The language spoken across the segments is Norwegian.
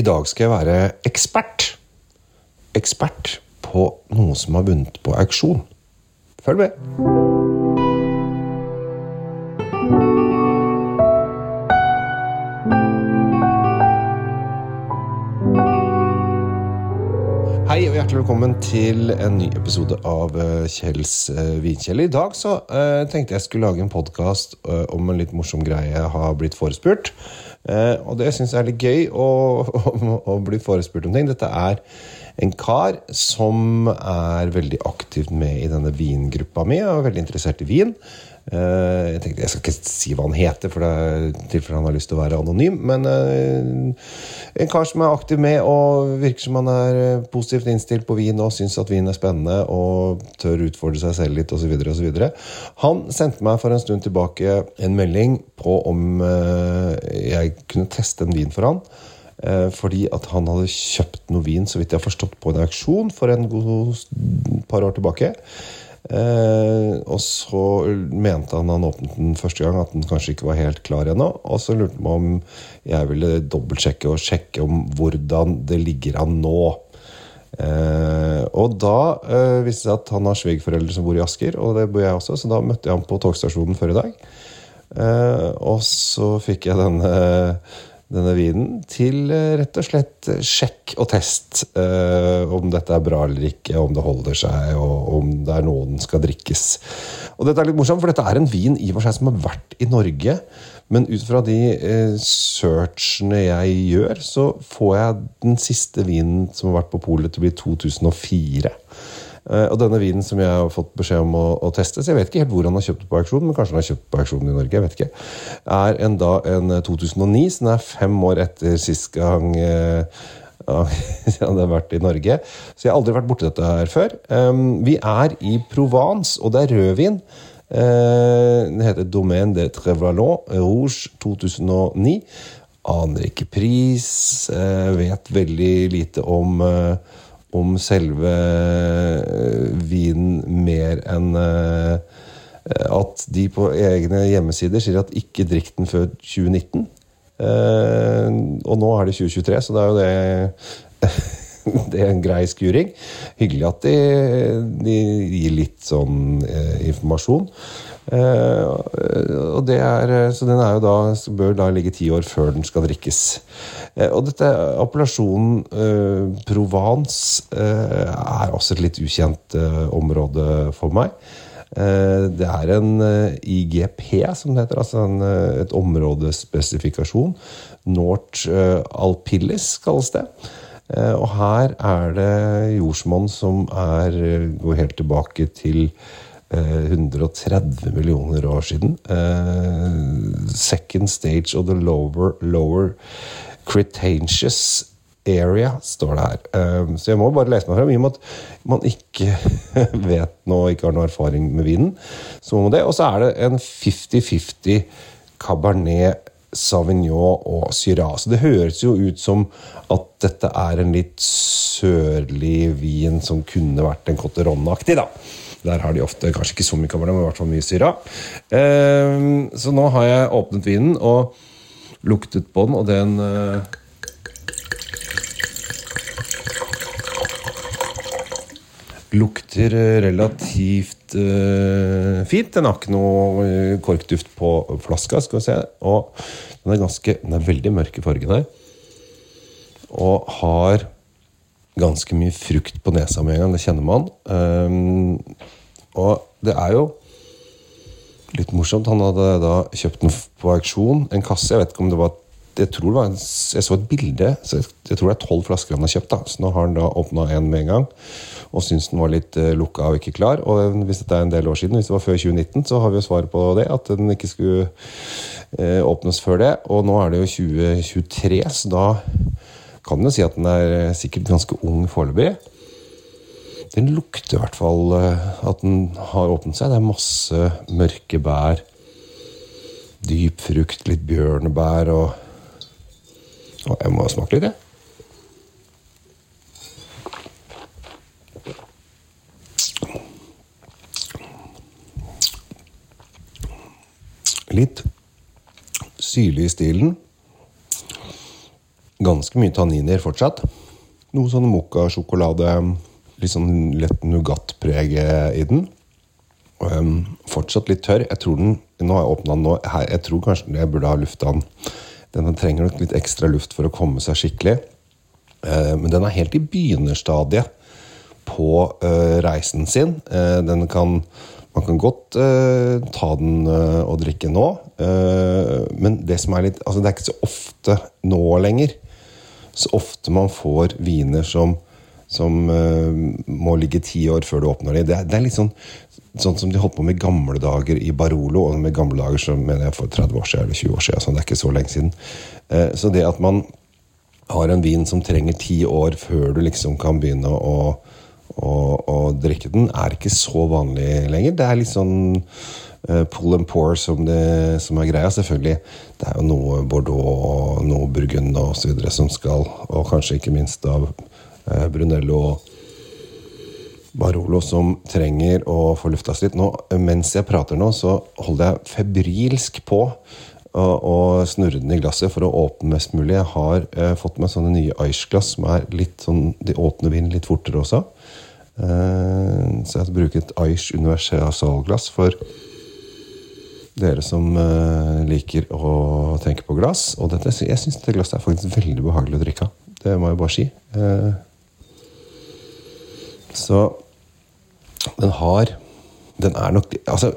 I dag skal jeg være ekspert. Ekspert på noe som har vunnet på auksjon. Følg med. Hei og hjertelig velkommen til en ny episode av eh, Kjells eh, vinkjeller. I dag så uh, tenkte jeg skulle lage en podkast om en litt morsom greie jeg har blitt forespurt. Eh, og det syns jeg er litt gøy å, å, å bli forespurt om ting. Dette er en kar som er veldig aktivt med i denne vingruppa mi og er veldig interessert i vin. Eh, jeg tenkte, jeg skal ikke si hva han heter, for det er tilfelle han har lyst til å være anonym. Men eh, en kar som er aktiv med og virker som han er eh, positivt innstilt på vin og syns at vin er spennende og tør utfordre seg selv litt osv. Han sendte meg for en stund tilbake en melding på om jeg kunne teste en vin for han. Fordi at han hadde kjøpt noe vin så vidt jeg har forstått på en auksjon for en god par år tilbake. Eh, og så mente han han åpnet den første gang at den kanskje ikke var helt klar ennå. Og så lurte han på om jeg ville dobbeltsjekke og sjekke om hvordan det ligger an nå. Eh, og da eh, viste det seg at han har svigerforeldre som bor i Asker, og det bor jeg også, så da møtte jeg ham på togstasjonen før i dag. Eh, og så fikk jeg denne denne vinen til eh, rett og slett sjekk og test eh, om dette er bra eller ikke, om det holder seg, og om det er noe den skal drikkes. Og dette er litt morsomt, for dette er en vin i og for seg som har vært i Norge. Men ut fra de eh, searchene jeg gjør, så får jeg den siste vinen som har vært på polet til å bli 2004. Eh, og denne vinen som jeg har fått beskjed om å, å, teste, så jeg vet ikke helt hvor han har kjøpt på auksjon, men kanskje han har kjøpt på auksjon i Norge, jeg vet ikke, er en, da en 2009, så den er fem år etter sist gang eh, har vært i Norge. Så jeg har aldri vært borti dette her før. Um, vi er i Provence, og det er rødvin. Uh, det heter Domaine de Trevalon Rouge 2009. Aner ikke pris. Uh, vet veldig lite om om selve eh, vinen mer enn eh, at de på egne hjemmesider sier at ikke drikk den før 2019. Eh, og nå er det 2023, så det er jo det det er en grei skuring. Hyggelig at de, de gir litt sånn eh, informasjon. Eh, og det er, så den er jo da, bør da ligge ti år før den skal drikkes. Eh, og dette appellasjonen eh, Provence eh, er også et litt ukjent eh, område for meg. Det er en IGP, som det heter. Altså en, et områdespesifikasjon. Nort Alpillis kalles det. Eh, og her er det jordsmonn som er, eh, går helt tilbake til 130 eh, millioner år siden. Second stage of the lower, lower Cretaceous area, står det her. Så jeg må bare lese meg frem. I og med at man ikke vet noe ikke har noe erfaring med vinen, så må man det. Og så er det en 50-50 Cabernet Sauvignon og Syrah. Så det høres jo ut som at dette er en litt sørlig vin som kunne vært en Cotteron-aktig, da. Der har de ofte kanskje ikke så mye kamera, men i hvert fall mye Syrah. Ehm, så nå har jeg åpnet vinen og luktet på den, og den eh, Lukter relativt uh, fint. Den har ikke noe eh, korkduft på flaska. skal vi se. Og den er, ganske, den er veldig mørk i fargen her. Og har ganske mye frukt på nesa med en gang. Det kjenner man. Um, og det er jo litt morsomt. Han hadde da kjøpt den på auksjon. En kasse. Jeg vet ikke om det var jeg tror det var, jeg så et bilde. Så jeg, tror det er tolv flasker han har kjøpt. da, Så nå har han da åpna en med en gang og syns den var litt uh, lukka og ikke klar. Og hvis dette er en del år siden, hvis det var før 2019, så har vi jo svaret på det. At den ikke skulle uh, åpnes før det. Og nå er det jo 2023, så da kan man jo si at den er eh, sikkert ganske ung foreløpig. Den lukter i hvert fall at den har åpnet seg. Det er masse mørke bær. Dyp frukt, litt bjørnebær og, og Jeg må smake litt, jeg. litt syrlig i stilen. ganske mye tanniner fortsatt. Noe sånn mokkasjokolade, litt sånn lett nougatpreg i den. Um, fortsatt litt tørr. Jeg tror den, Nå har jeg åpna den nå. Jeg tror kanskje jeg burde ha lufta den. Den trenger nok litt ekstra luft for å komme seg skikkelig. Uh, men den er helt i begynnerstadiet på uh, reisen sin. Uh, den kan man kan godt ta den og drikke nå, men det som er litt Altså, det er ikke så ofte nå lenger. Så ofte man får viner som, som må ligge ti år før du åpner dem. Det, det, er litt sånn, sånn som de holdt på med gamle dager i Barolo. Og med gamle dager så mener jeg for 30 år siden eller 20 år siden. Så det er ikke så lenge siden. så det at man har en vin som trenger ti år før du liksom kan begynne å og, og, drikke den, er ikke så vanlig lenger. Det er litt sånn uh, pull and pour som, det, som, er greia. Selvfølgelig. Det er jo noe Bordeaux og noe Burgund og så videre som skal, og kanskje ikke minst av Brunello og Barolo som trenger å få lufta litt. Nå, mens jeg prater nå, så holder jeg febrilsk på og snurre den i glasset for å åpne mest mulig. Jeg har eh, fått meg sånne nye Ice-glass som er litt sånn, de åpner vinen litt fortere også. Eh, så jeg bruker et Ice universalglass for dere som eh, liker å tenke på glass. Og dette, jeg syns dette glasset er faktisk veldig behagelig å drikke av. Det må jeg bare si. Eh, så den har Den er nok altså,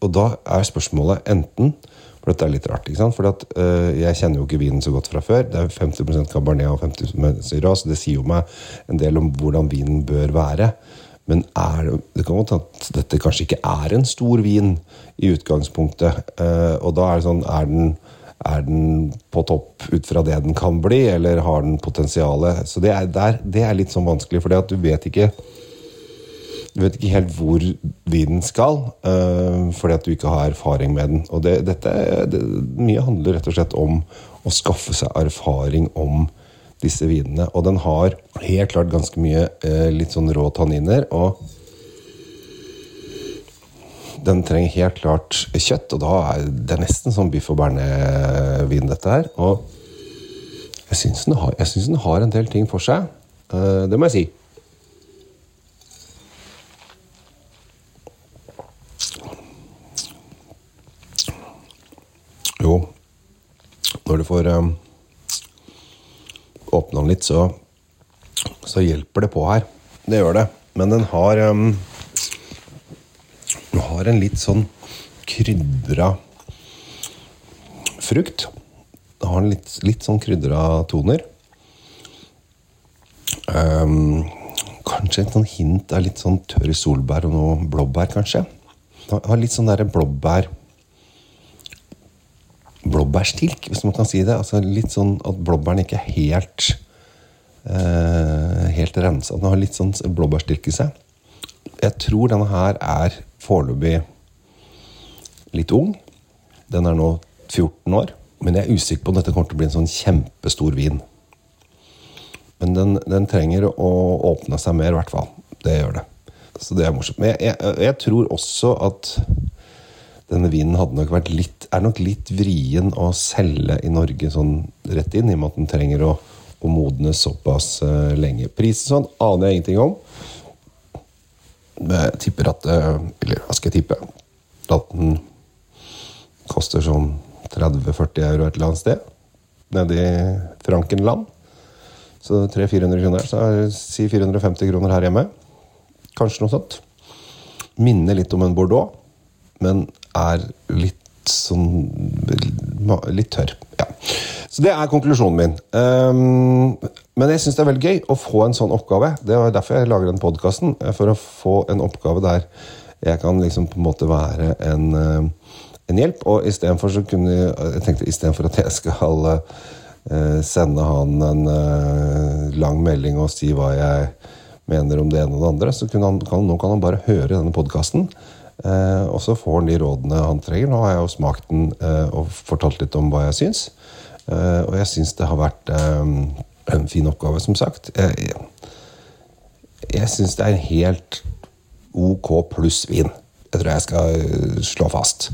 Og da er spørsmålet enten for dette er litt rart. ikke sant? For at, uh, Jeg kjenner jo ikke vinen så godt fra før. Det er 50% Cabernet og 50 syra, så det sier jo meg en del om hvordan vinen bør være. Men er, det kan godt at dette kanskje ikke er en stor vin i utgangspunktet. Uh, og da er det sånn Er den, er den på topp ut fra det den kan bli, eller har den potensialet? Så det er, der, det er litt sånn vanskelig, for du vet ikke du vet ikke helt hvor vinen skal, uh, fordi at du ikke har erfaring med den. Og det, dette, det, Mye handler rett og slett om å skaffe seg erfaring om disse vinene. Og den har helt klart ganske mye uh, litt sånn rå tanniner. Og den trenger helt klart kjøtt, og da er det nesten sånn biff og bearnés-vin, dette her. Og jeg syns den, den, har en del ting for seg. Uh, det må jeg si. Jo, når du får um, åpna den litt, så, så hjelper det på her. Det gjør det. Men den har um, Den har en litt sånn krydra frukt. Du har litt, litt sånn krydra toner. Um, kanskje et sånn hint av litt sånn tørr solbær og noe blåbær, kanskje. Du har litt sånn derre blåbær blåbærstilk, hvis man kan si det. Altså Litt sånn at blåbæren ikke er helt uh, helt rensa. Den har litt sånn blåbærstilk i seg. Jeg tror denne her er foreløpig litt ung. Den er nå 14 år. Men jeg er usikker på om dette kommer til å bli en sånn kjempestor vin. Men den, den trenger å åpne seg mer, i hvert fall. Det gjør det. Så det er morsomt. Men jeg, jeg, jeg tror også at denne vinen nok litt, er nok litt vrien å selge i Norge sånn rett inn, i og med at den trenger å, å modnes såpass uh, lenge. Prisen sånn aner jeg ingenting om. Jeg tipper at uh, Eller hva skal jeg tippe? At den koster sånn 30-40 euro et eller annet sted. Nede i Frankenland. Så 300-400 kroner. Så er, si 450 kroner her hjemme. Kanskje noe sånt. Minner litt om en Bordeaux men er litt sånn Litt tørr. Så det er konklusjonen min. Um, men jeg syns det er veldig gøy å få en sånn oppgave. Det er derfor jeg lager den podkasten. For å få en oppgave der jeg kan liksom på en måte være en, eh, en hjelp. Og istedenfor så kunne jeg tenkte istedenfor at jeg skal uh, sende han en uh, lang melding og si hva jeg mener om det ene og det andre, så han, kan, nå kan han bare høre denne podkasten. Eh, og så får han de rådene han trenger. Nå har jeg jo smakt den eh, og fortalt litt om hva jeg syns. Eh, og jeg syns det har vært en fin oppgave, som sagt. Jeg, jeg, syns det er en helt ok pluss vin. Jeg tror jeg skal slå fast.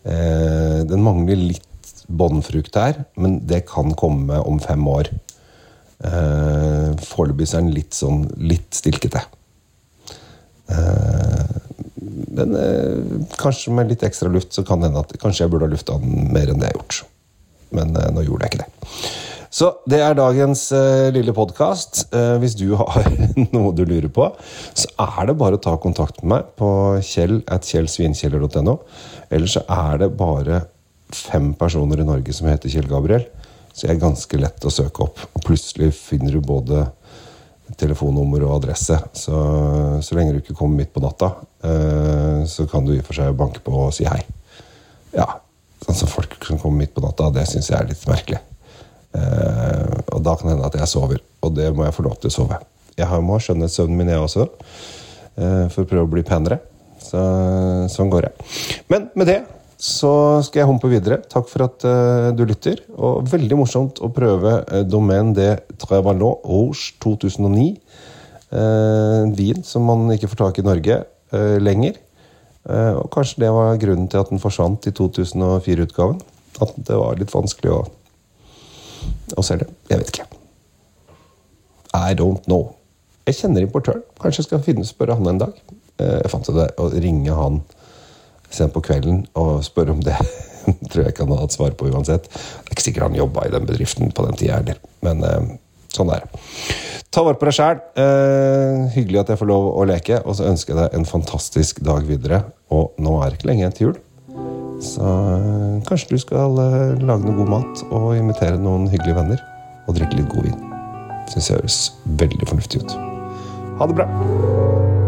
Den mangler litt bånnfrukt her, men det kan komme om fem år. Foreløpig er den litt sånn litt stilkete. Men kanskje med litt ekstra luft så kan det hende at kanskje jeg burde ha lufta den mer enn det jeg har gjort. Men nå gjorde jeg ikke det. Så det er dagens lille podkast. hvis du har noe du lurer på, så er det bare å ta kontakt med meg på kjell at kjellsvinkjeller.no. Eller så er det bare fem personer i Norge som heter Kjell Gabriel. Så jeg er ganske lett å søke opp. Og plutselig finner du både telefonnummer og adresse. Så, så lenge du ikke kommer midt på natta, uh, så kan du i og for seg banke på og si hei. Ja, sånn som folk som kommer midt på natta, det syns jeg er litt merkelig. Eh, og da kan det hende at jeg sover, og det må jeg få lov til å sove. Jeg må ha skjønnhetssøvnen min, jeg også, eh, for å prøve å bli penere. Så, sånn går jeg. Men med det så skal jeg humpe videre. Takk for at uh, du lytter. Og veldig morsomt å prøve uh, Domaine de Trevalot Rouge 2009. Uh, vin som man ikke får tak i i Norge uh, lenger. Og kanskje det var grunnen til at den forsvant i 2004-utgaven. At det var litt vanskelig å, å selge. Jeg vet ikke. I don't know. Jeg kjenner importøren. Kanskje jeg skal finne spørre han en dag. jeg fant det å ringe han sent på kvelden og spørre om det. tror jeg ikke han hadde hatt svar på uansett. Det er ikke sikkert han jobba i den bedriften på den tida heller. Men eh, sånn er det. Ta vare på deg sjæl. Eh, hyggelig at jeg får lov å leke. Og så ønsker jeg deg en fantastisk dag videre. Og nå er det ikke lenge igjen til jul. Så eh, kanskje du skal eh, lage noe god mat og invitere noen hyggelige venner. Og drikke litt god vin. Syns jeg høres veldig fornuftig ut. Ha det bra.